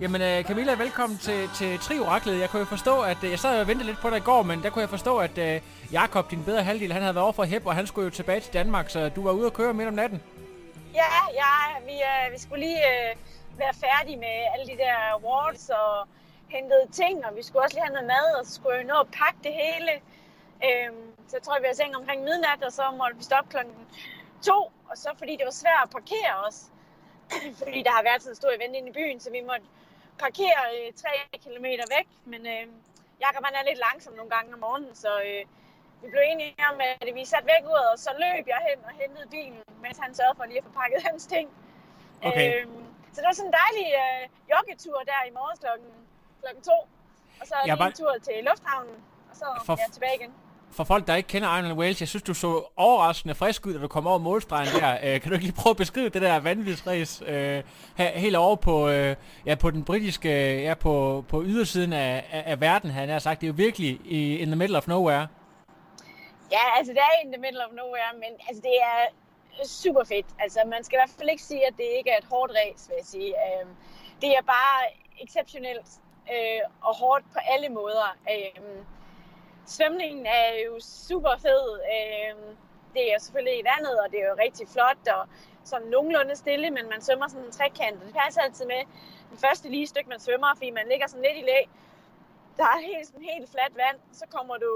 Jamen øh, Camilla, velkommen til, til Trioraklet. Jeg kunne jo forstå, at øh, jeg sad og ventede lidt på dig i går, men der kunne jeg forstå, at øh, Jakob, din bedre halvdel, han havde været over for Hep, og han skulle jo tilbage til Danmark, så du var ude at køre midt om natten. Ja, ja vi, øh, vi skulle lige øh, være færdige med alle de der awards og hentede ting, og vi skulle også lige have noget mad, og så skulle jeg nå at pakke det hele. Øhm, så jeg tror, vi var i seng omkring midnat, og så måtte vi stoppe klokken to, og så fordi det var svært at parkere os, fordi der har været sådan en stor event inde i byen, så vi måtte parkere øh, 3 km væk, men øh, Jakob han er lidt langsom nogle gange om morgenen, så øh, vi blev enige om, at vi satte væk ud, og så løb jeg hen og hentede bilen, mens han sørgede for lige at få pakket hans ting. Okay. Øhm, så det var sådan en dejlig øh, joggetur der i morges klokken, klokken to. Og så Jeg lige bare- en tur til lufthavnen, og så For- ja, tilbage igen. For folk, der ikke kender Ireland Wales, jeg synes, du så overraskende frisk ud, da du kom over målstregen der. Øh, kan du ikke lige prøve at beskrive det der vanvidsræs øh, helt over på, øh, ja, på den britiske, øh, ja, på, på ydersiden af, af, af verden, han har sagt. Det er jo virkelig i, in the middle of nowhere. Ja, altså det er in the middle of nowhere, men altså det er super fedt. Altså man skal i hvert fald ikke sige, at det ikke er et hårdt race, vil jeg sige. Øh, det er bare exceptionelt øh, og hårdt på alle måder. Øh, svømningen er jo super fed. Øhm, det er selvfølgelig i vandet, og det er jo rigtig flot og sådan nogenlunde stille, men man svømmer sådan en trekant, og det passer altid med den første lige stykke, man svømmer, fordi man ligger sådan lidt i læ. Der er helt, sådan helt fladt vand, så kommer du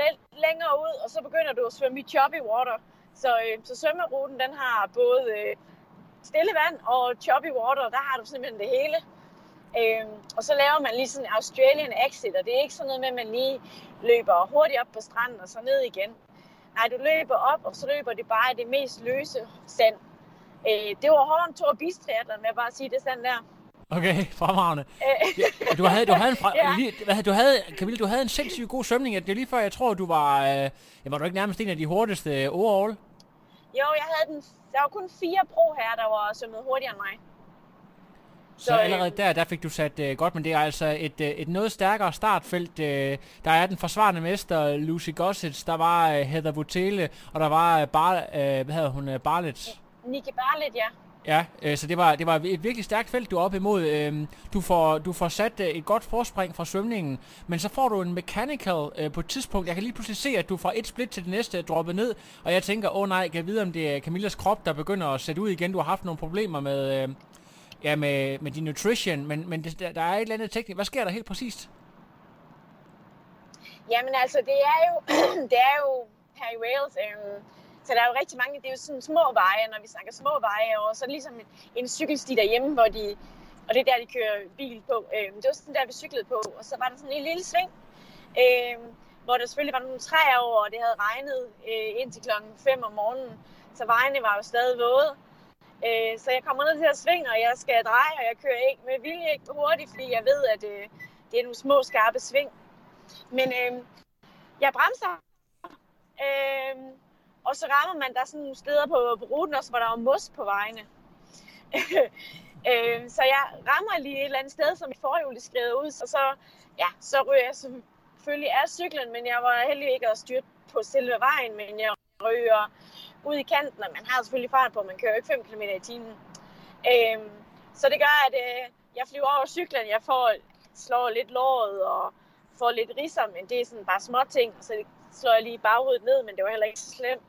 lidt længere ud, og så begynder du at svømme i choppy water. Så, øh, så svømmeruten, den har både øh, stille vand og choppy water, der har du simpelthen det hele. Øhm, og så laver man lige sådan en Australian exit, og det er ikke sådan noget med, at man lige løber hurtigt op på stranden og så ned igen. Nej, du løber op, og så løber det bare i det mest løse sand. Øh, det var hårdt en Thor Bistriathlon, med at bare sige det sådan der. Okay, fremragende. Øh, Ja, du havde, du havde en fra, Ja. lige, hvad, du havde, Camilla, du havde en sindssygt god svømning. Det er lige før, jeg tror, du var, øh, var du ikke nærmest en af de hurtigste overall? jo, jeg havde den, der var kun fire pro her, der var svømmet hurtigere end mig. Så, Så, øh, allerede der, der fik du sat øh, godt, men det er altså et, øh, et noget stærkere startfelt. Øh, der er den forsvarende mester, Lucy Gossett, der var øh, Heather Votele, og der var øh, Bar, øh, hvad hedder hun, øh, Barlett. Nicky Barlett, ja. Ja, øh, så det var, det var et virkelig stærkt felt, du er op imod. Øh, du, får, du får sat øh, et godt forspring fra svømningen, men så får du en mechanical øh, på et tidspunkt. Jeg kan lige pludselig se, at du fra et split til det næste er droppet ned, og jeg tænker, åh oh, nej, kan jeg vide, om det er Camillas krop, der begynder at sætte ud igen. Du har haft nogle problemer med, øh, ja, med, med din nutrition, men, men det, der, der er et eller andet teknik. Hvad sker der helt præcist? Jamen altså, det er jo, det er jo her i Wales, øh, så der er jo rigtig mange, det er jo sådan små veje, når vi snakker små veje, og så er det ligesom en, en cykelsti derhjemme, hvor de, og det er der, de kører bil på. Øh, det var sådan der, vi cyklede på, og så var der sådan en lille sving, øh, hvor der selvfølgelig var nogle træer over, og det havde regnet øh, indtil klokken 5 om morgenen, så vejene var jo stadig våde. Øh, så jeg kommer ned til at svinge, og jeg skal dreje, og jeg kører ikke med vilje ikke hurtigt, fordi jeg ved, at øh, det er nogle små, skarpe sving. Men øh, jeg bremser, øh, og så rammer man, der sådan nogle steder på, på ruten også, hvor der er mos på vejene. øh, så jeg rammer lige et eller andet sted, som mit forhjul er skrevet ud, og så, ja, så ryger jeg selvfølgelig af cyklen, men jeg var heldig ikke at styrte på selve vejen, men jeg ryger ud i kanten, og man har selvfølgelig fart på, man kører jo ikke 5 km i timen. Øh, så det gør, at øh, jeg flyver over cyklen, jeg får slår lidt låret og får lidt risser, men det er sådan bare små ting, så slår jeg lige baghovedet ned, men det var heller ikke så slemt.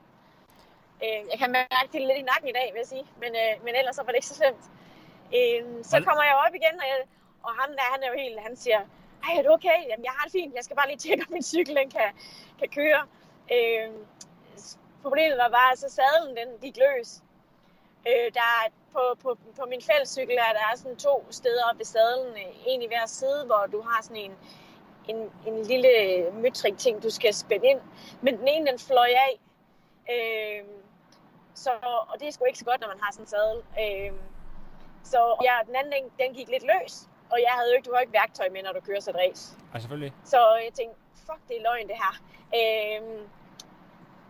Øh, jeg kan mærke det lidt i nakken i dag, vil jeg sige, men, øh, men ellers så var det ikke så slemt. Øh, så kommer jeg op igen, og, jeg, og ham der, han er jo helt, han siger, ej, er du okay? Jamen, jeg har det fint. Jeg skal bare lige tjekke, om min cykel den kan, kan køre. Øh, problemet var bare, at så sadlen den gik løs. Øh, der er på, på, på min fællescykel er der er sådan to steder ved sadlen, øh, en i hver side, hvor du har sådan en, en, en lille møtrik ting, du skal spænde ind. Men den ene, den fløj af. Øh, så, og det er sgu ikke så godt, når man har sådan en sadel. Øh, så ja, den anden, den, den gik lidt løs. Og jeg havde jo ikke, du har ikke værktøj med, når du kører sådan et race. Ja, selvfølgelig. Så jeg tænkte, fuck, det er løgn det her. Øh,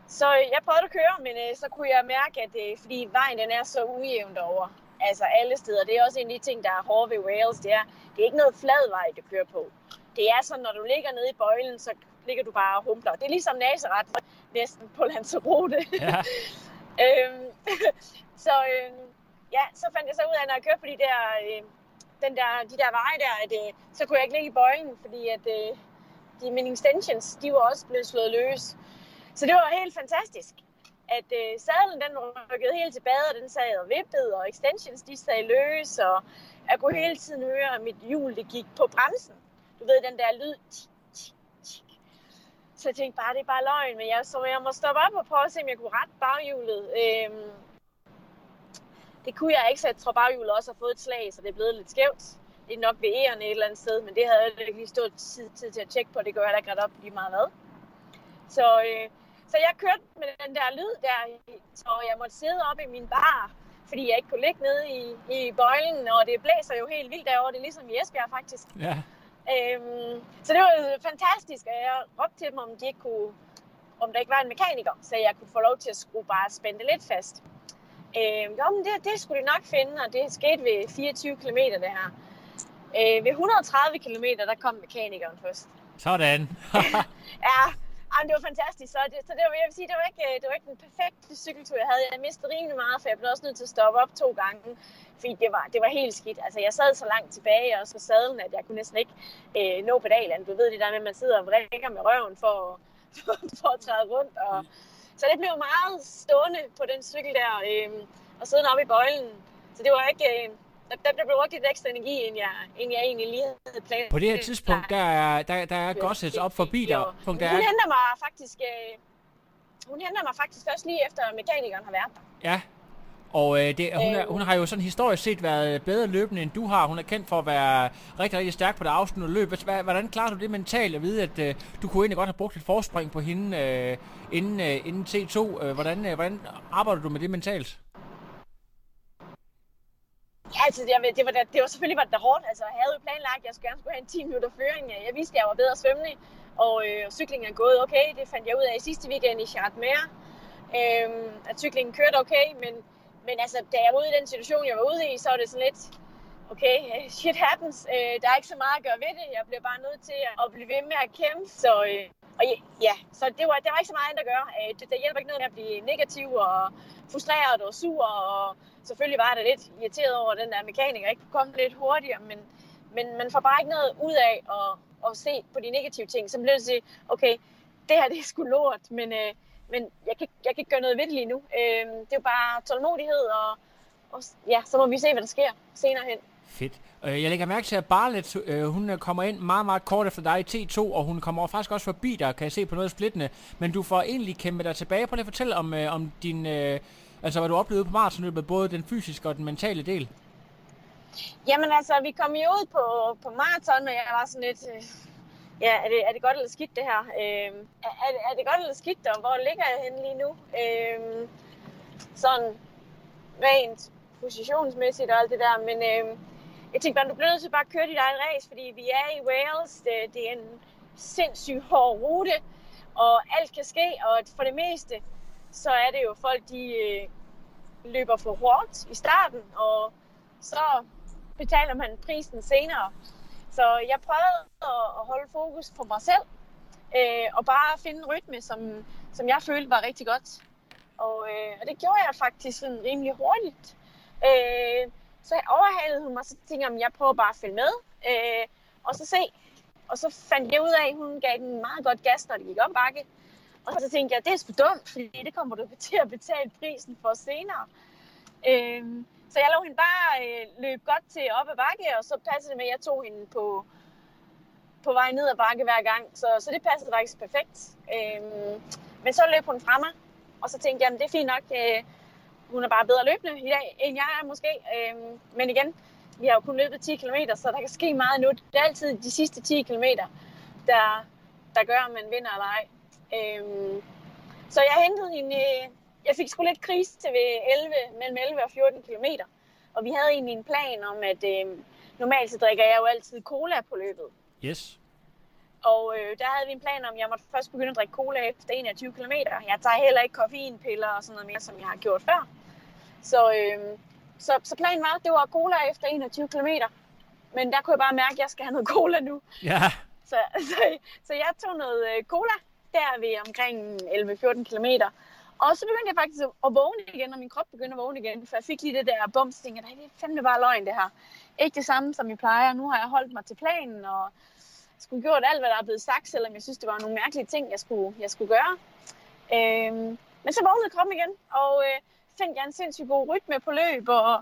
så jeg prøvede at køre, men øh, så kunne jeg mærke, at øh, fordi vejen den er så ujævn derovre, altså alle steder, det er også en af de ting, der er hårde ved Wales, det er, det er ikke noget flad vej, du kører på. Det er sådan, når du ligger nede i bøjlen, så ligger du bare og humpler. Det er ligesom Nazareth, næsten på Lanzarote. Ja. øhm, så øh, ja, så fandt jeg så ud af, når jeg kørte på de der, øh, den der, de der veje der, at øh, så kunne jeg ikke ligge i bøjlen, fordi at øh, de, mine extensions, de var også blevet slået løs. Så det var helt fantastisk, at øh, sadlen den rykkede helt tilbage, og den sad og vippede, og extensions de sad løs, og jeg kunne hele tiden høre, at mit hjul det gik på bremsen. Du ved, den der lyd. Tik, tik, tik. Så jeg tænkte bare, det er bare løgn, men jeg, så jeg må stoppe op og prøve at se, om jeg kunne rette baghjulet. Øhm, det kunne jeg ikke, så jeg tror baghjulet også har fået et slag, så det er blevet lidt skævt. Det er nok ved ærerne et eller andet sted, men det havde jeg ikke lige stået tid, tid til at tjekke på. Det gør jeg da ikke ret op lige meget hvad. Så, øh, så jeg kørte med den der lyd der, så jeg måtte sidde op i min bar, fordi jeg ikke kunne ligge nede i, i bøjlen, og det blæser jo helt vildt derovre. Det er ligesom i Esbjerg faktisk. Ja. Øhm, så det var fantastisk, og jeg råbte til dem, om de ikke kunne, om der ikke var en mekaniker, så jeg kunne få lov til at skrue bare spænde lidt fast. Øhm, jo, men det, det skulle de nok finde, og det skete ved 24 km det her. Øh, ved 130 km, der kom mekanikeren først. Sådan. Ja, Jamen, det var fantastisk. Så, det, så det var, jeg vil sige, det var, ikke, øh, det var ikke den perfekte cykeltur, jeg havde. Jeg mistede rimelig meget, for jeg blev også nødt til at stoppe op to gange. Fordi det var, det var helt skidt. Altså, jeg sad så langt tilbage og så sadlen, at jeg kunne næsten ikke øh, nå pedalen. Du ved det der med, at man sidder og vrikker med røven for, for, for at træde rundt. Og, så det blev meget stående på den cykel der, øh, og sidde oppe i bøjlen. Så det var ikke... Øh, der, der blev brugt lidt ekstra energi, end jeg, end jeg egentlig lige havde planer. På det her tidspunkt, der er, der, der er Gossets op forbi dig. Der Hun er, henter mig faktisk... Øh, hun henter mig faktisk først lige efter mekanikeren har været der. ja. Og øh, det, hun, er, Øh. hun har jo sådan historisk set været bedre løbende, end du har. Hun er kendt for at være rigtig, rigtig stærk på det afsluttende løb. Hvordan klarer du det mentalt at vide, at øh, du kunne egentlig godt have brugt et forspring på hende øh, inden, øh, inden T2? Øh, hvordan, øh, hvordan arbejder du med det mentalt? Ja, altså, det, ved, det, var, da- det var selvfølgelig var det da hårdt. Altså, jeg havde jo planlagt, at jeg skulle gerne skulle have en 10 minutter føring. Jeg vidste, at jeg var bedre svømmende, og øh, cyklingen er gået okay. Det fandt jeg ud af i sidste weekend i Chartmere. Øh, at cyklingen kørte okay, men, men altså, da jeg var ude i den situation, jeg var ude i, så var det sådan lidt, okay, shit happens. Øh, der er ikke så meget at gøre ved det. Jeg bliver bare nødt til at blive ved med at kæmpe. Så, øh, og ja, så det var, der var ikke så meget andet at gøre. Øh, det, der hjælper ikke noget med at blive negativ og frustreret og sur. Og selvfølgelig var det lidt irriteret over, at den der mekaniker ikke kunne komme lidt hurtigere. Men, men man får bare ikke noget ud af at, at se på de negative ting. Så bliver det at sige, okay, det her det er sgu lort, men, øh, men jeg, kan, jeg kan ikke gøre noget ved det lige nu. Øh, det er jo bare tålmodighed, og, og ja, så må vi se, hvad der sker senere hen. Fedt. Øh, Jeg lægger mærke til, at Barlet, øh, hun øh, kommer ind meget, meget kort efter dig i T2, og hun kommer faktisk også forbi dig, kan jeg se på noget splittende. Men du får egentlig kæmpet dig tilbage. Prøv lige at fortælle om, øh, om din, øh, altså, hvad du oplevede på maratonløbet, både den fysiske og den mentale del. Jamen altså, vi kom jo ud på, på maraton, og jeg var sådan lidt... Øh, ja, er det, er det godt eller skidt det her? Øh, er, er, det- er det godt eller skidt, og hvor ligger jeg henne lige nu? Øh, sådan rent positionsmæssigt og alt det der, men øh, jeg tænkte bare, du bliver nødt til bare at køre dit eget race, fordi vi er i Wales, det, det er en sindssygt hård rute, og alt kan ske, og for det meste, så er det jo folk, de øh, løber for hårdt i starten, og så betaler man prisen senere. Så jeg prøvede at, at holde fokus på mig selv, øh, og bare finde en rytme, som, som jeg følte var rigtig godt. Og, øh, og det gjorde jeg faktisk sådan rimelig hurtigt. Øh, så overhalede hun mig, så tænkte jeg, at jeg prøver bare at følge med, øh, og så se. Og så fandt jeg ud af, at hun gav den meget godt gas, når det gik op bakke. Og så tænkte jeg, at det er sgu dumt, fordi det kommer du til at betale prisen for senere. Øh, så jeg lå hende bare øh, løbe godt til op ad bakke, og så passede det med, at jeg tog hende på, på vej ned ad bakke hver gang, så, så det passede faktisk perfekt. Øh, men så løb hun fra mig, og så tænkte jeg, at det er fint nok, øh, hun er bare bedre løbende i dag, end jeg er måske. Øhm, men igen, vi har jo kun løbet 10 km, så der kan ske meget nu. Det er altid de sidste 10 km, der, der gør, om man vinder eller ej. Øhm, så jeg hentede hende, øh, jeg fik sgu lidt krise til ved 11, mellem 11 og 14 km. Og vi havde egentlig en plan om, at øh, normalt så drikker jeg jo altid cola på løbet. Yes. Og øh, der havde vi en plan om, at jeg måtte først begynde at drikke cola efter 21 km. Jeg tager heller ikke koffeinpiller og sådan noget mere, som jeg har gjort før. Så, øh, så, så planen var, det var cola efter 21 km. Men der kunne jeg bare mærke, at jeg skal have noget cola nu. Ja, Så, så, så jeg tog noget øh, cola der ved omkring 11-14 km. Og så begyndte jeg faktisk at- at vågne igen, og min krop begyndte at vågne igen. For jeg fik lige det der bums, tænkte, jeg, det er fandme bare løgn det her. Ikke det samme, som jeg plejer. Nu har jeg holdt mig til planen, og skulle gjort alt, hvad der er blevet sagt, selvom jeg synes, det var nogle mærkelige ting, jeg skulle, jeg skulle gøre. Øhm, men så vågnede kroppen igen, og øh, fandt jeg en sindssygt god rytme på løb, og,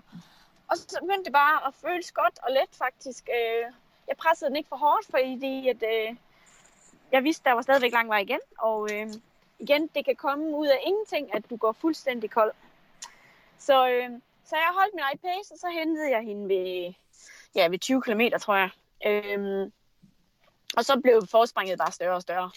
og så begyndte det bare at føles godt og let faktisk. Øh, jeg pressede den ikke for hårdt, fordi at, øh, jeg vidste, der var stadigvæk lang vej igen. Og øh, igen, det kan komme ud af ingenting, at du går fuldstændig kold. Så, øh, så jeg holdt min egen pace, og så hentede jeg hende ved, ja, ved 20 km, tror jeg. Øh, og så blev forspringet bare større og større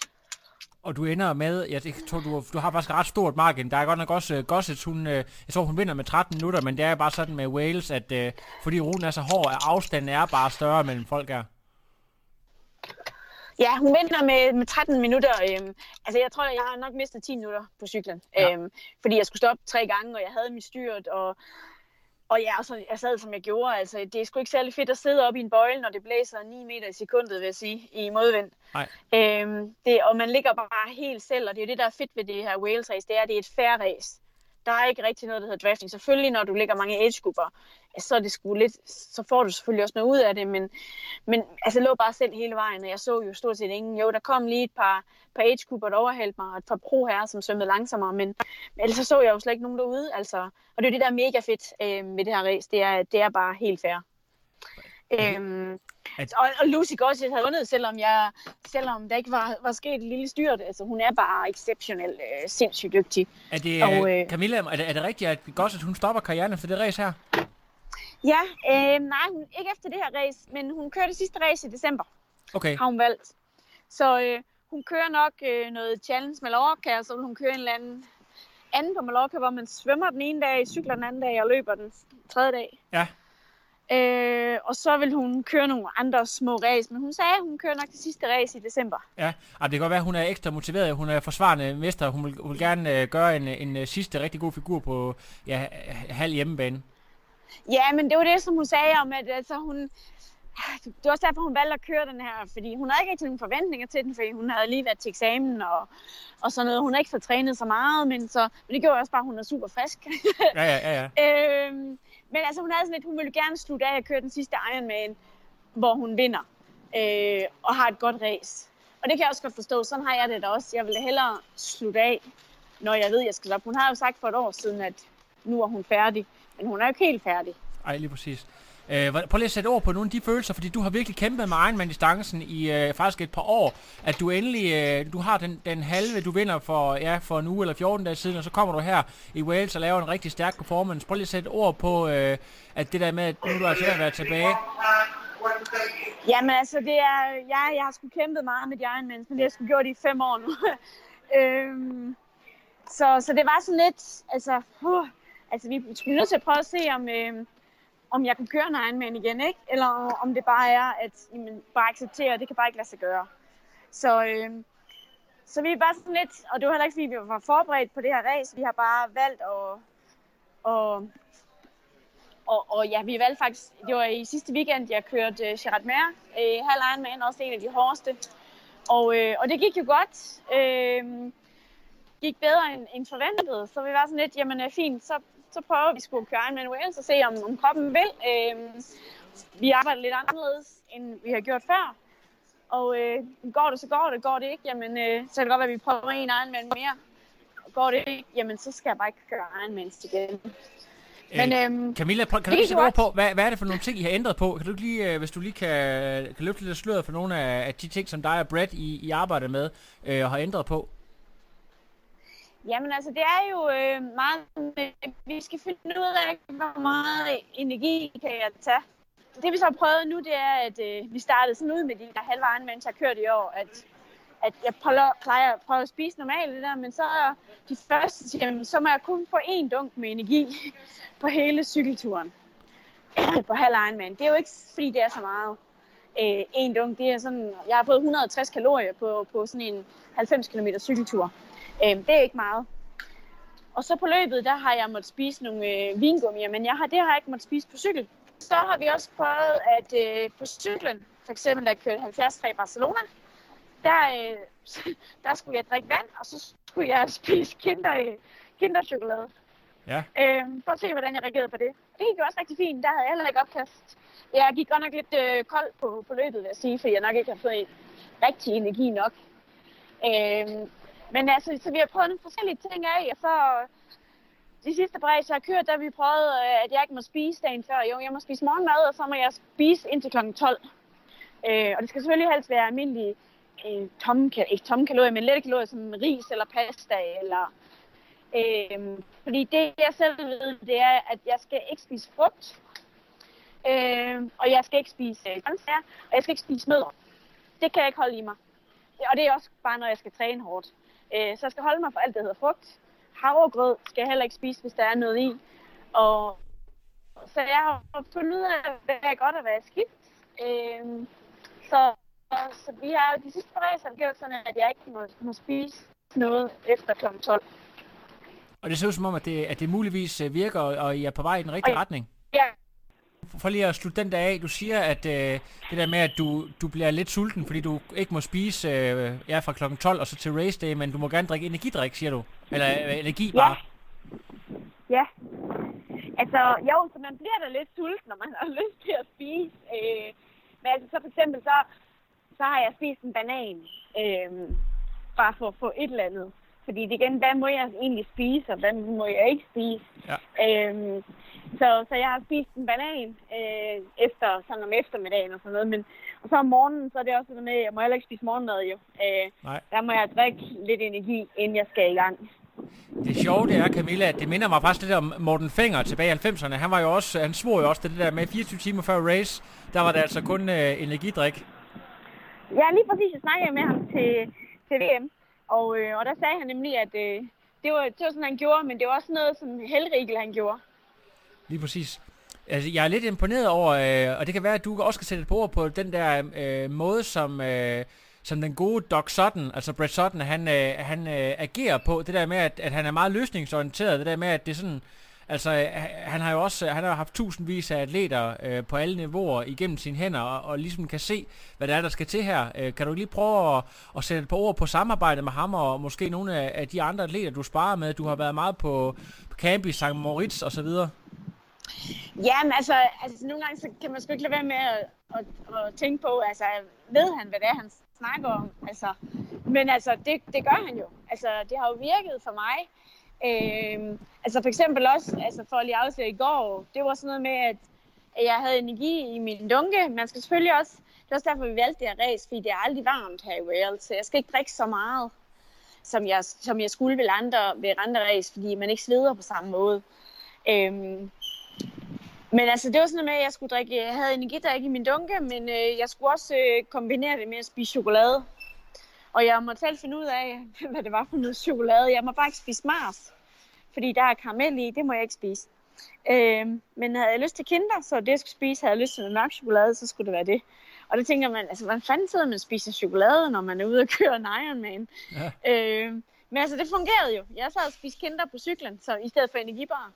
og du ender med, ja, det tror du, du har faktisk ret stort margin. Der er godt nok også uh, Gossets, hun, uh, jeg tror hun vinder med 13 minutter, men det er bare sådan med Wales, at uh, fordi ruten er så hård, at afstanden er bare større mellem folk er. Ja, hun vinder med, med 13 minutter. Øhm, altså, jeg tror, jeg har nok mistet 10 minutter på cyklen. Ja. Ja. Øhm, fordi jeg skulle stoppe tre gange, og jeg havde mit styrt, og, og ja, og så, jeg sad, som jeg gjorde. Altså, det er sgu ikke særlig fedt at sidde op i en bøjle, når det blæser 9 meter i sekundet, vil jeg sige, i modvind. Nej. Øhm, det, og man ligger bare helt selv, og det er jo det, der er fedt ved det her Wales race, det er, at det er et fair race. Der er ikke rigtig noget, der hedder drafting. Selvfølgelig, når du ligger mange age-grupper, så, er det sgu lidt, så får du selvfølgelig også noget ud af det, men, men altså, jeg lå bare selv hele vejen, og jeg så jo stort set ingen. Jo, der kom lige et par, par age-grupper, der overhældte mig, og et par pro her, som svømmede langsommere, men, men ellers så, så jeg jo slet ikke nogen derude. Altså, og det er jo det, der er mega fedt øh, med det her race, det er, det er bare helt fair. Øhm, At- og, og Lucy Gossett havde vundet, selvom, jeg, selvom der ikke var, var sket et lille styrt. Altså, hun er bare exceptionelt øh, sindssygt dygtig. Er det, Og, øh, øh, Camilla, er det, er det rigtigt, at Gosset, hun stopper karrieren efter det race her? Ja, øh, nej, hun, ikke efter det her race, men hun kører det sidste race i december, Okay, har hun valgt. Så øh, hun kører nok øh, noget Challenge Mallorca, og så vil hun køre en eller anden anden på Mallorca, hvor man svømmer den ene dag, cykler den anden dag og løber den tredje dag. ja. Øh, og så vil hun køre nogle andre små race, men hun sagde, at hun kører nok det sidste race i december. Ja, og det kan godt være, at hun er ekstra motiveret. Hun er forsvarende mester. Hun vil, hun vil gerne øh, gøre en, en, øh, sidste rigtig god figur på ja, halv hjemmebane. Ja, men det var det, som hun sagde om, at altså, hun... Det var også derfor, hun valgte at køre den her, fordi hun havde ikke rigtig nogen forventninger til den, fordi hun havde lige været til eksamen og, og sådan noget. Hun har ikke fået trænet så meget, men, så, men det gjorde også bare, at hun er super frisk. Ja, ja, ja, ja. øhm, men altså, hun havde sådan lidt, hun ville gerne slutte af at køre den sidste Ironman, hvor hun vinder øh, og har et godt race. Og det kan jeg også godt forstå. Sådan har jeg det da også. Jeg ville hellere slutte af, når jeg ved, jeg skal op. Hun har jo sagt for et år siden, at nu er hun færdig. Men hun er jo ikke helt færdig. Ej, lige præcis. Øh, prøv lige at sætte ord på nogle af de følelser, fordi du har virkelig kæmpet med Ironman-distancen i øh, faktisk et par år. At du endelig, øh, du har den, den halve, du vinder for, ja, for en uge eller 14 dage siden, og så kommer du her i Wales og laver en rigtig stærk performance. Prøv lige at sætte ord på, øh, at det der med, at nu er du altså at være tilbage. Jamen altså, det er, jeg, jeg har sgu kæmpet meget med de Ironmans, men det har jeg sgu gjort i fem år nu. øhm, så, så det var sådan lidt, altså, uh, altså vi skulle nødt til at prøve at se, om, øh, om jeg kunne køre en Ironman igen, ikke? Eller om det bare er, at jamen, bare acceptere, at det kan bare ikke lade sig gøre. Så, øh, så vi er bare sådan lidt, og det var heller ikke, fordi vi var forberedt på det her race, vi har bare valgt at, Og, og, og ja, vi valgte faktisk, det var i sidste weekend, jeg kørte uh, Gerard Mer, uh, øh, halv Ironman, også en af de hårdeste. Og, øh, og det gik jo godt. Øh, gik bedre end, end forventet, så vi var sådan lidt, jamen øh, fint, så, så prøver vi sgu at køre Ironman Wales og se, om, om kroppen vil. Uh, vi arbejder lidt anderledes, end vi har gjort før. Og uh, går det, så går det. Går det ikke, jamen uh, så kan det godt være, at vi prøver en Ironman mere. Går det ikke, jamen så skal jeg bare ikke køre Ironmans igen. Men Øh, øhm, Camilla, prøv, kan du lige sætte ord på, hvad, hvad er det for nogle ting, I har ændret på? Kan du lige, øh, hvis du lige kan, kan løfte lidt sløret for nogle af, af de ting, som dig og Brett, I, I arbejder med øh, og har ændret på? Jamen altså, det er jo øh, meget... Vi skal finde ud af, hvor meget energi kan jeg tage. Det vi så har prøvet nu, det er, at øh, vi startede sådan ud med de der halve mens jeg kørte i år, at, at jeg plejer, plejer at prøve at spise normalt det der, men så er de første, jamen, så må jeg kun få én dunk med energi på hele cykelturen på halv Ironman. Det er jo ikke, fordi det er så meget. Øh, en dunk, det er sådan, jeg har fået 160 kalorier på, på sådan en 90 km cykeltur. Øh, det er ikke meget. Og så på løbet, der har jeg måttet spise nogle øh, vingummier, men jeg har, det har jeg ikke måttet spise på cykel. Så har vi også prøvet, at øh, på cyklen, for eksempel da jeg kørte 73 i Barcelona, der, øh, der skulle jeg drikke vand, og så skulle jeg spise kinder, øh, kinderchokolade. Ja. Øh, for at se, hvordan jeg reagerede på det. Det gik jo også rigtig fint. Der havde jeg heller ikke opkast. Jeg gik godt nok lidt øh, kold på, på løbet, vil jeg sige, fordi jeg nok ikke har fået rigtig energi nok. Øh, men altså, så vi har prøvet nogle forskellige ting af, og så øh, de sidste par jeg har kørt, der vi prøvet, øh, at jeg ikke må spise dagen før. Jo, jeg må spise morgenmad, og så må jeg spise indtil kl. 12. Øh, og det skal selvfølgelig helst være almindelige øh, tomme, ikke tomme kalorier, men lette kalorier som ris eller pasta. Eller, øh, fordi det, jeg selv ved, det er, at jeg skal ikke spise frugt. Øh, og jeg skal ikke spise øh, grøntsager, og jeg skal ikke spise nødder. Det kan jeg ikke holde i mig. Og det er også bare, når jeg skal træne hårdt. Øh, så jeg skal holde mig for alt, der hedder frugt. Havregrød skal jeg heller ikke spise, hvis der er noget i. Og så jeg har fundet ud af, hvad er godt og hvad er skidt. Øh, så, så vi har de sidste par dage gjort sådan, at jeg ikke må, må spise noget efter kl. 12. Og det ser ud som om, at det, at det muligvis øh, virker, og, og I er på vej i den rigtige Og- retning. Ja, For lige at slutte den der af, du siger, at øh, det der med, at du, du bliver lidt sulten, fordi du ikke må spise øh, ja, fra klokken 12 og så til race day, men du må gerne drikke energidrik, siger du. Eller øh, energi Ja. bare. Ja. Altså, jo, så man bliver da lidt sulten, når man har lyst til at spise. Øh, men altså, så for eksempel, så, så har jeg spist en banan. Øh, bare for at få et eller andet. Fordi det igen, hvad må jeg egentlig spise, og hvad må jeg ikke spise? Ja. Øh, så, så jeg har spist en banan øh, efter, sådan om eftermiddagen og sådan noget. Men, og så om morgenen, så er det også sådan med, at jeg må heller ikke spise morgenmad jo. Øh, Nej. der må jeg drikke lidt energi, inden jeg skal i gang. Det sjove det er, Camilla, at det minder mig faktisk lidt om Morten Fenger tilbage i 90'erne. Han var jo også, han svor jo også det der med 24 timer før race, der var det altså kun øh, energidrik. Ja, lige præcis. Jeg snakkede med ham til, til VM, og, øh, og der sagde han nemlig, at øh, det, var, det var sådan, han gjorde, men det var også noget, som Helrigel han gjorde. Lige præcis. Altså, jeg er lidt imponeret over, øh, og det kan være, at du også kan sætte et ord på den der øh, måde, som, øh, som den gode Doc Sutton, altså Brett Sutton, han, øh, han øh, agerer på. Det der med, at, at han er meget løsningsorienteret. Det der med, at det er sådan... Altså, øh, han har jo også han har haft tusindvis af atleter øh, på alle niveauer igennem sine hænder, og, og ligesom kan se, hvad der er, der skal til her. Øh, kan du lige prøve at, at sætte et par ord på samarbejdet med ham, og måske nogle af, af de andre atleter, du sparer med? Du har været meget på, på camp i St. Moritz osv. Jamen. Ja, men altså, altså nogle gange så kan man sgu ikke lade være med at, at, at tænke på, altså ved han, hvad det er, han snakker om? Altså, men altså, det, det gør han jo. Altså, det har jo virket for mig. Øhm, altså for eksempel også, altså for at lige afsløre i går, det var sådan noget med, at at jeg havde energi i min dunke. Man skal selvfølgelig også, det er også derfor, vi valgte det her race, fordi det er aldrig varmt her i Wales, så jeg skal ikke drikke så meget, som jeg, som jeg skulle ved andre, ved andre race, fordi man ikke sveder på samme måde. Øhm, men altså, det var sådan noget med, at jeg skulle drikke, jeg havde energidrik i min dunke, men øh, jeg skulle også øh, kombinere det med at spise chokolade. Og jeg måtte selv finde ud af, hvad det var for noget chokolade. Jeg må bare ikke spise Mars, fordi der er karamel i, det må jeg ikke spise. Øhm, men havde jeg lyst til kinder, så det jeg skulle spise, havde jeg lyst til noget mørk chokolade, så skulle det være det. Og det tænker man, altså hvordan fanden sidder man og spiser chokolade, når man er ude og køre en Ironman? Ja. Øhm, men altså, det fungerede jo. Jeg sad og spiste kinder på cyklen, så i stedet for energibar.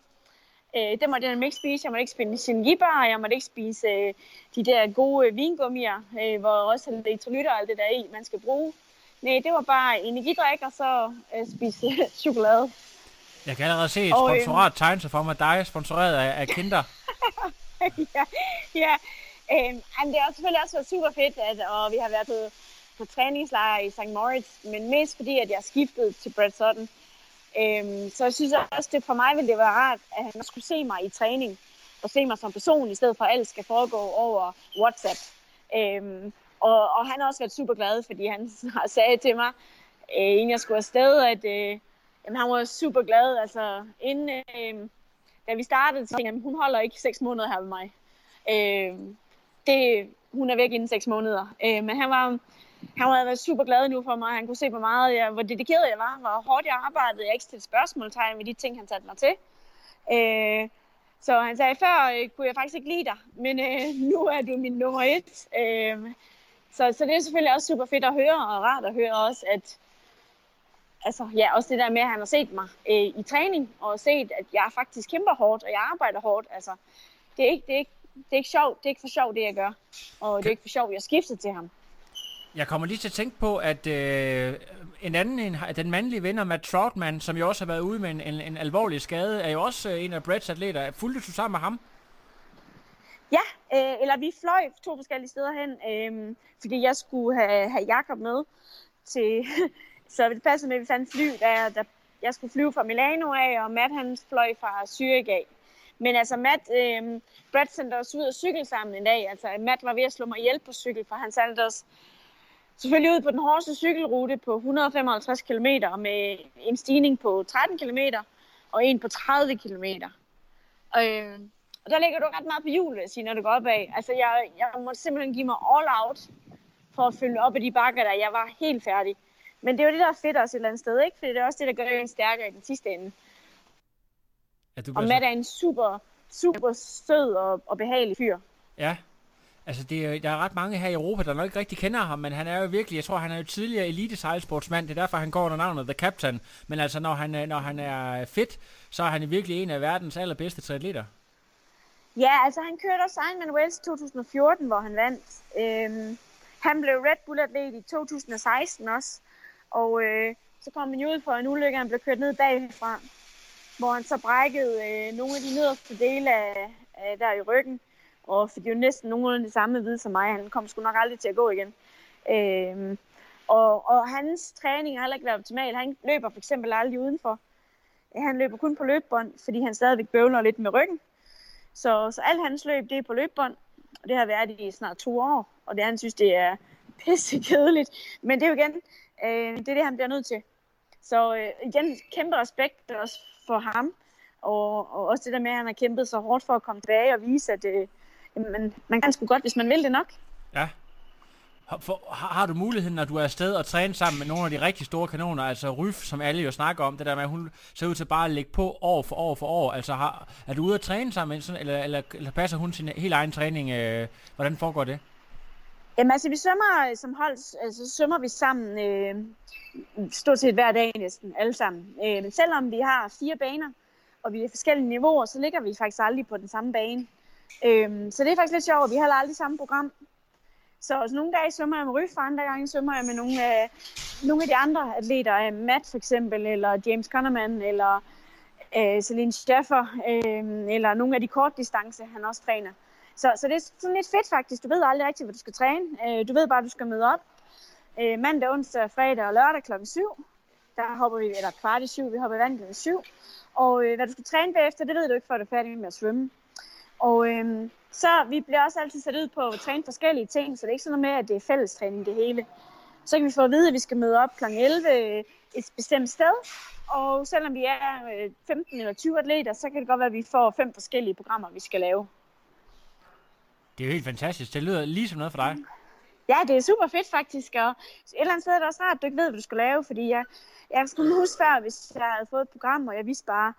Øh, det måtte jeg nemlig ikke spise. Jeg måtte ikke spise energibar, og jeg måtte ikke spise øh, de der gode øh, vingummier, øh, hvor også er elektrolytter og alt det der i, man skal bruge. Nej, det var bare energidrik, og så øh, spise chokolade. Jeg kan allerede se et Og, øhm, sponsorat tegne sig for mig. Dig sponsoreret af, af Kinder. ja, ja. Jamen, det har selvfølgelig også været super fedt, at, og vi har været på, på træningslejr i St. Moritz, men mest fordi, at jeg skiftede til Brett Sutton. Øhm, så jeg synes også, det for mig ville det være rart, at han skulle se mig i træning, og se mig som person, i stedet for at alt skal foregå over WhatsApp. Øhm, og, og han har også været super glad, fordi han har sagt til mig, øh, inden jeg skulle afsted, at øh, jamen, han var super glad. Altså, inden, øh, da vi startede, så tænkte jeg, hun holder ikke seks måneder her med mig. Øh, det, hun er væk inden seks måneder. Øh, men han var, han var været super glad nu for mig. Han kunne se, hvor meget jeg, hvor dedikeret jeg var, hvor hårdt jeg arbejdede. Jeg ikke stillede spørgsmåltegn ved de ting, han satte mig til. Øh, så han sagde, før øh, kunne jeg faktisk ikke lide dig, men øh, nu er du min nummer et. Øh, så, så det er selvfølgelig også super fedt at høre, og rart at høre også, at altså, ja, også det der med, at han har set mig øh, i træning, og set, at jeg faktisk kæmper hårdt, og jeg arbejder hårdt. Altså, det er ikke, det er ikke, det er ikke sjovt, det er ikke for sjovt, det jeg gør. Og det er ikke for sjovt, jeg skifter til ham. Jeg kommer lige til at tænke på, at øh, en anden, en, den mandlige vinder, Matt Troutman, som jo også har været ude med en, en, en alvorlig skade, er jo også øh, en af Bretts atleter. Fulgte du sammen med ham? Ja, øh, eller vi fløj to forskellige steder hen, øh, fordi jeg skulle have, have Jakob med til... så det passede med, at vi fandt fly, der, der jeg skulle flyve fra Milano af, og Matt han fløj fra Zürich af. Men altså Matt, øh, Brad sendte os ud og cykle sammen en dag. Altså Matt var ved at slå mig ihjel på cykel, for han sendte os selvfølgelig ud på den hårdeste cykelrute på 155 km med en stigning på 13 km og en på 30 km. Øh, og der ligger du ret meget på hjul, vil jeg sige, når du går opad. Altså, jeg, jeg måtte simpelthen give mig all out for at følge op af de bakker, der jeg var helt færdig. Men det er jo det, der er fedt også et eller andet sted, ikke? Fordi det er også det, der gør en stærkere i den sidste ende. Ja, du Og Matt så- er en super, super sød og, og behagelig fyr. Ja. Altså, det er, der er ret mange her i Europa, der nok ikke rigtig kender ham, men han er jo virkelig, jeg tror, han er jo tidligere elite sejlsportsmand, det er derfor, han går under navnet The Captain. Men altså, når han, øh, når han er fit, så er han virkelig en af verdens allerbedste triatleter. Ja, altså han kørte også Ironman Wales 2014, hvor han vandt. Øhm, han blev Red Bull-atlet i 2016 også. Og øh, så kom han ud for en ulykke, han blev kørt ned bagfra, hvor han så brækkede øh, nogle af de nederste dele af, af der i ryggen. Og fik jo næsten nogenlunde det samme vid som mig. Han kom sgu nok aldrig til at gå igen. Øhm, og, og hans træning har heller ikke været optimal. Han løber for eksempel aldrig udenfor. Han løber kun på løbebånd, fordi han stadigvæk bøvler lidt med ryggen. Så, så alt hans løb, det er på løbebånd, og det har været i snart to år, og det han synes, det er pisse kedeligt. Men det er jo igen, øh, det er det, han bliver nødt til. Så øh, igen, kæmpe respekt også for ham, og, og også det der med, at han har kæmpet så hårdt for at komme tilbage og vise, at øh, jamen, man kan sgu godt, hvis man vil det nok. Ja. Har, for, har, du muligheden, når du er afsted og træne sammen med nogle af de rigtig store kanoner, altså Ryf, som alle jo snakker om, det der med, at hun ser ud til bare at lægge på år for år for år. Altså, har, er du ude at træne sammen, med sådan, eller, eller, eller passer hun sin helt egen træning? Øh, hvordan foregår det? Jamen altså, vi svømmer øh, som hold, altså svømmer vi sammen øh, stort set hver dag næsten, alle sammen. Øh, men selvom vi har fire baner, og vi er forskellige niveauer, så ligger vi faktisk aldrig på den samme bane. Øhm, så det er faktisk lidt sjovt, vi har aldrig samme program. Så også nogle dage svømmer jeg med Ryf, og andre gange svømmer jeg med nogle, øh, nogle af de andre atleter. øh, Matt for eksempel, eller James Connerman, eller øh, Celine Schaffer, øh, eller nogle af de kortdistance, han også træner. Så, så det er sådan lidt fedt faktisk. Du ved aldrig rigtigt, hvad du skal træne. Øh, du ved bare, at du skal møde op. Øh, mandag, onsdag, fredag og lørdag klokken 7. Der hopper vi, eller kvart i syv, vi hopper i vand klokken 7. Og øh, hvad du skal træne bagefter, det ved du ikke, før du er færdig med at svømme. Og øh, så vi bliver også altid sat ud på at træne forskellige ting, så det er ikke sådan noget med, at det er fællestræning det hele. Så kan vi få at vide, at vi skal møde op kl. 11 et bestemt sted. Og selvom vi er øh, 15 eller 20 atleter, så kan det godt være, at vi får fem forskellige programmer, vi skal lave. Det er jo helt fantastisk. Det lyder lige som noget for dig. Ja, det er super fedt faktisk, og et eller andet sted er det også rart, at du ikke ved, hvad du skal lave, fordi jeg, jeg skulle huske før, hvis jeg havde fået et program, og jeg vidste bare,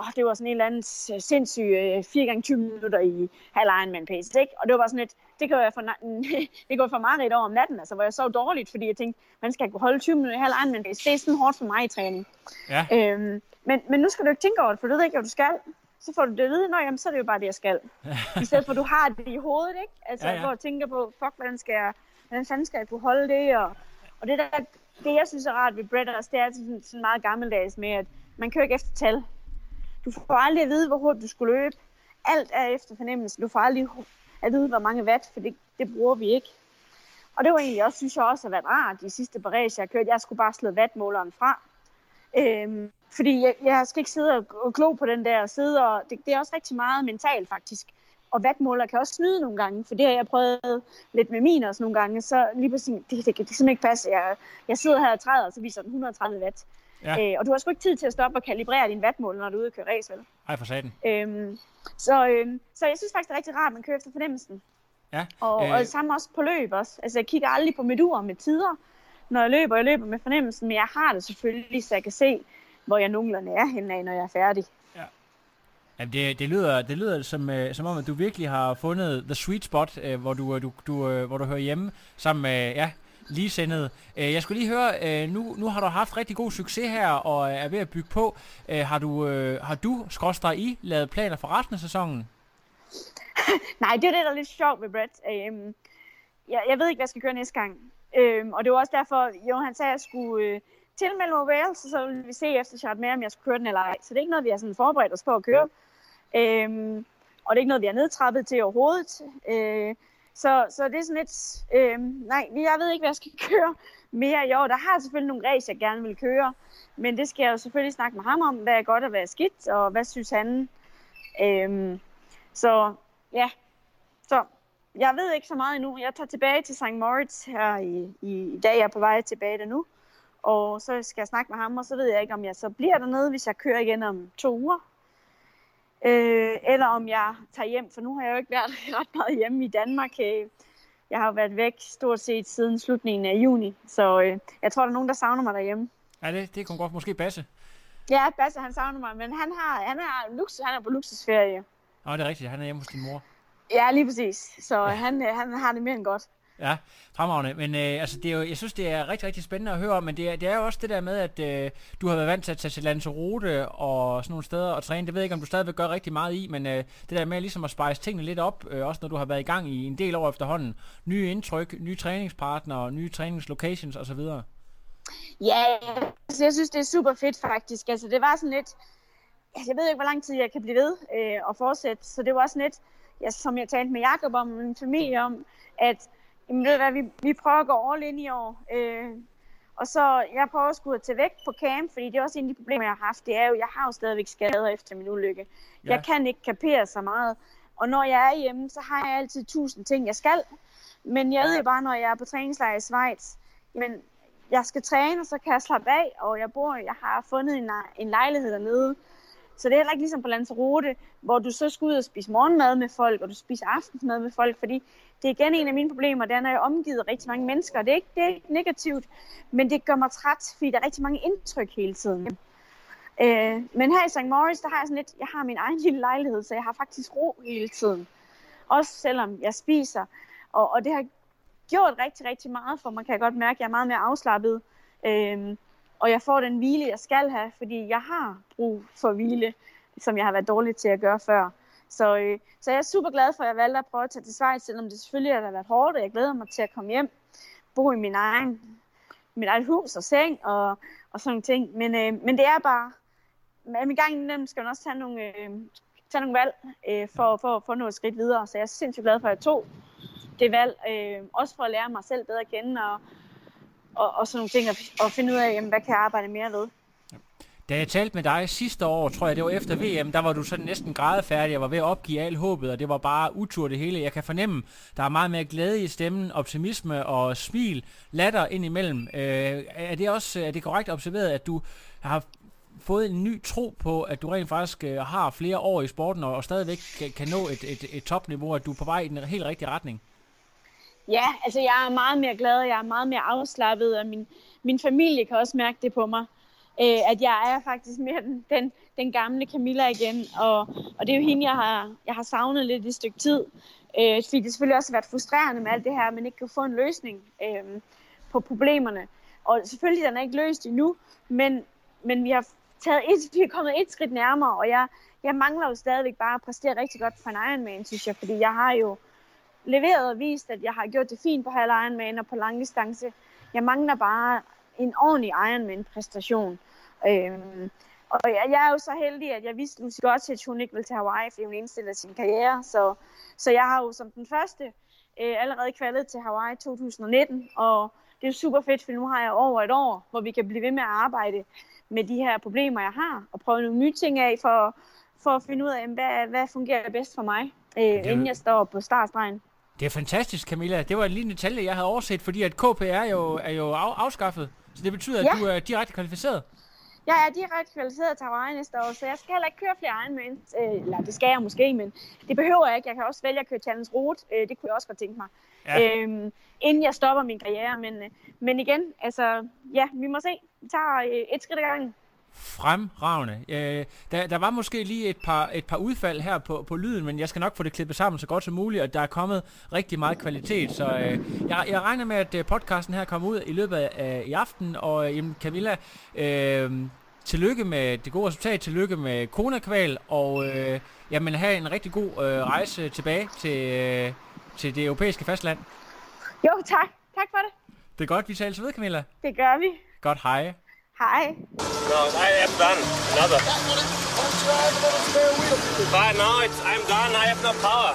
åh, det var sådan en eller anden sindssyg øh, 4 gange 20 minutter i halv Ironman pace, ikke? Og det var bare sådan et, det kan være for, det går for meget over om natten, altså, hvor jeg sov dårligt, fordi jeg tænkte, man skal kunne holde 20 minutter i halv Ironman pace. Det er sådan hårdt for mig i træning. Ja. Øhm, men, men nu skal du ikke tænke over det, for du ved ikke, hvad du skal. Så får du det at vide, nå jamen, så er det jo bare det, jeg skal. I stedet for, at du har det i hovedet, ikke? Altså, Ja, ja, hvor du tænker på, fuck, hvordan skal jeg, hvordan fanden skal jeg kunne holde det? Og, og det, der, det, jeg synes er rart ved også, det er sådan, sådan meget gammeldags med, at man kører ikke efter tal. Du får aldrig at vide, hvor hurtigt du skulle løbe. Alt er efter fornemmelse. Du får aldrig at vide, hvor mange watt, for det, det bruger vi ikke. Og det var egentlig også, synes jeg også, har været rart de sidste par racer, jeg har kørt. Jeg skulle bare slå wattmåleren fra. Øhm, fordi jeg, jeg skal ikke sidde og, og glo på den der og sidde, og det, det er også rigtig meget mentalt faktisk. Og wattmåler kan også snyde nogle gange, for det har jeg prøvet lidt med min også nogle gange. Så lige præcis, det, det, det kan simpelthen ikke passe. Jeg, jeg sidder her og træder, og så viser den 130 watt. Ja. Øh, og du har sgu ikke tid til at stoppe og kalibrere din vatmåler, når du er ude og køre race, vel? Ej, for satan. Øhm, så, øhm, så jeg synes faktisk, det er rigtig rart, at man kører efter fornemmelsen. Ja. Og, øh. og samme også på løb også. Altså, jeg kigger aldrig på mit ur med tider, når jeg løber. Jeg løber med fornemmelsen, men jeg har det selvfølgelig, så jeg kan se, hvor jeg nogenlunde er henne af, når jeg er færdig. Jamen, det, det, lyder, det lyder som, øh, som om, at du virkelig har fundet the sweet spot, øh, hvor, du, øh, du, du, øh, hvor du hører hjemme sammen med ja, ligesindede. Øh, jeg skulle lige høre, øh, nu, nu har du haft rigtig god succes her og er ved at bygge på. Øh, har du, øh, har du skråstrej i, lavet planer for resten af sæsonen? Nej, det er det, der er lidt sjovt ved Brett. Øhm, jeg, jeg ved ikke, hvad jeg skal køre næste gang. Øhm, og det var også derfor, jo, han sagde, at jeg skulle øh, tilmelde mig Wales, og så ville vi se efter Chart mere, om jeg skulle køre den eller ej. Så det er ikke noget, vi har sådan forberedt os på at køre. Øhm, og det er ikke noget, vi har nedtrappet til overhovedet. Øh, så, så det er sådan lidt... Øh, nej, jeg ved ikke, hvad jeg skal køre mere i år. Der har selvfølgelig nogle race, jeg gerne vil køre. Men det skal jeg jo selvfølgelig snakke med ham om, hvad er godt og hvad er skidt, og hvad synes han. Øh, så ja, så jeg ved ikke så meget endnu. Jeg tager tilbage til St. Moritz her i, i, i dag. Jeg er på vej tilbage der nu. Og så skal jeg snakke med ham, og så ved jeg ikke, om jeg så bliver dernede, hvis jeg kører igen om to uger. Øh, eller om jeg tager hjem, for nu har jeg jo ikke været ret meget hjemme i Danmark. Øh, Jeg har jo været væk stort set siden slutningen af juni, så øh, jeg tror, der er nogen, der savner mig derhjemme. Ja, det, det kunne godt måske passe. Ja, Basse, han savner mig, men han, har, han, er, luksus, han er på luksusferie. Nå, det er rigtigt. Han er hjemme hos din mor. Ja, lige præcis. Så han, øh, han har det mere end godt. Ja, fremragende. Men øh, altså, det er jo, jeg synes, det er rigtig, rigtig spændende at høre om, men det er, det er jo også det der med, at øh, du har været vant til at tage til Lanzarote og sådan nogle steder og træne. Det ved jeg ikke, om du stadigvæk gør rigtig meget i, men øh, det der med ligesom at spice tingene lidt op, øh, også når du har været i gang i en del år efterhånden. Nye indtryk, nye træningspartnere, nye træningslocations osv. Ja, altså, jeg synes, det er super fedt faktisk. Altså, det var sådan lidt... altså, Jeg ved ikke, hvor lang tid jeg kan blive ved øh, og fortsætte, så det var også lidt, ja, som jeg talte med Jacob om, min familie om, at jamen, ved du hvad, vi, vi prøver at gå all in i år. Øh, og så jeg prøver at skulle til væk på camp, fordi det er også en af de problemer, jeg har haft. Det er jo, jeg har jo stadigvæk skader efter min ulykke. Ja. Jeg kan ikke kapere så meget. Og når jeg er hjemme, så har jeg altid tusind ting, jeg skal. Men jeg ved jo bare, når jeg er på træningslejr i Schweiz, men jeg skal træne, og så kan jeg slappe af, og jeg bor, jeg har fundet en, en lejlighed dernede. Så det er heller ikke ligesom på Lanzarote, hvor du så skal ud og spise morgenmad med folk, og du spiser aftensmad med folk, fordi det er igen en af mine problemer, det er, når jeg er omgivet af rigtig mange mennesker. Det er ikke, det er ikke negativt, men det gør mig træt, fordi der er rigtig mange indtryk hele tiden. Øh, men her i St. Moritz, der har jeg sådan lidt, jeg har min egen lille lejlighed, så jeg har faktisk ro hele tiden. Også selvom jeg spiser. Og, og det har gjort rigtig, rigtig meget for mig, kan jeg godt mærke, jeg er meget mere afslappet. Øh, og jeg får den hvile, jeg skal have, fordi jeg har brug for hvile, som jeg har været dårlig til at gøre før. Så, øh, så jeg er super glad for, at jeg valgte at prøve at tage til Schweiz, selvom det selvfølgelig har været hårdt, og jeg glæder mig til at komme hjem, bo i min egen, mit eget hus og seng og, og sådan ting. Men, øh, men det er bare, men en gang imellem skal man også tage nogle, øh, tage nogle valg øh, for, for, for at nå et skridt videre. Så jeg er sindssygt glad for, at jeg tog det valg, øh, også for at lære mig selv bedre at kende og, og, og sådan nogle ting, og, og finde ud af, jamen, hvad kan jeg arbejde mere ved. Da jeg talte med dig sidste år, tror jeg det var efter VM, der var du sådan næsten grædefærdig, jeg var ved at opgive alt håbet, og det var bare utur det hele. Jeg kan fornemme, der er meget mere glæde i stemmen, optimisme og smil, latter indimellem. Øh, er det også er det korrekt observeret, at du har fået en ny tro på, at du rent faktisk øh, har flere år i sporten, og, og stadigvæk kan, kan nå et, et, et topniveau, at du er på vej i den helt rigtige retning? Ja, altså jeg er meget mere glad, jeg er meget mere afslappet, og min, min familie kan også mærke det på mig. Øh, at jeg er faktisk mere den, den, den gamle Camilla igen, og, og det er jo hende, jeg har, jeg har savnet lidt i et stykke tid. Øh, fordi det selvfølgelig også har været frustrerende med alt det her, at man ikke kan få en løsning øh, på problemerne. Og selvfølgelig den er ikke løst endnu, men, men vi har taget et, vi er kommet et skridt nærmere, og jeg, jeg mangler jo stadigvæk bare at præstere rigtig godt for en Ironman, synes jeg, fordi jeg har jo leveret og vist, at jeg har gjort det fint på halv Ironman og på lang distance. Jeg mangler bare en ordentlig Ironman-præstation. Øhm, Og jeg, jeg er jo så heldig, at jeg vidste Lucy godt, at hun ikke ville til Hawaii, fordi hun indstillede sin karriere. Så, så jeg har jo som den første øh, allerede kvalet til Hawaii 2019, og det er super fedt, for nu har jeg over et år, hvor vi kan blive ved med at arbejde med de her problemer, jeg har, og prøve nogle nye ting af for, for at finde ud af, hvad, hvad fungerer bedst for mig, øh, inden jeg står på startstregen. Det er fantastisk, Camilla. Det var en lille detalje, jeg havde overset, fordi at KP er jo, er jo af, afskaffet. Så det betyder, at Ja. du er direkte kvalificeret. Jeg er direkte kvalificeret til Hawaii næste år, så jeg skal heller ikke køre flere Ironmans. Øh, eller det skal jeg måske, men det behøver jeg ikke. Jeg kan også vælge at køre Challenge Route. Øh, det kunne jeg også godt tænke mig. Ja. Ja. Øhm, inden jeg stopper min karriere. Men, øh, men igen, altså, ja, vi må se. Vi tager øh, et skridt ad gangen. Fremragende. Øh, der, der var måske lige et par, et par udfald her på, på lyden, men jeg skal nok få det klippet sammen så godt som muligt, og der er kommet rigtig meget kvalitet. Så øh, jeg, jeg regner med, at øh, podcasten her kommer ud i løbet af i aften, og øh, Camilla, øh, tillykke med det gode resultat, tillykke med Kona-kval, og øh, jamen, have en rigtig god øh, rejse tilbage til, øh, til det europæiske fastland. Jo, tak. Tak for det. Det er godt, vi tales ved, Camilla. Det gør vi. Godt, hej. Hej. No, I am done. Another. But now it's, I'm done. I have no power.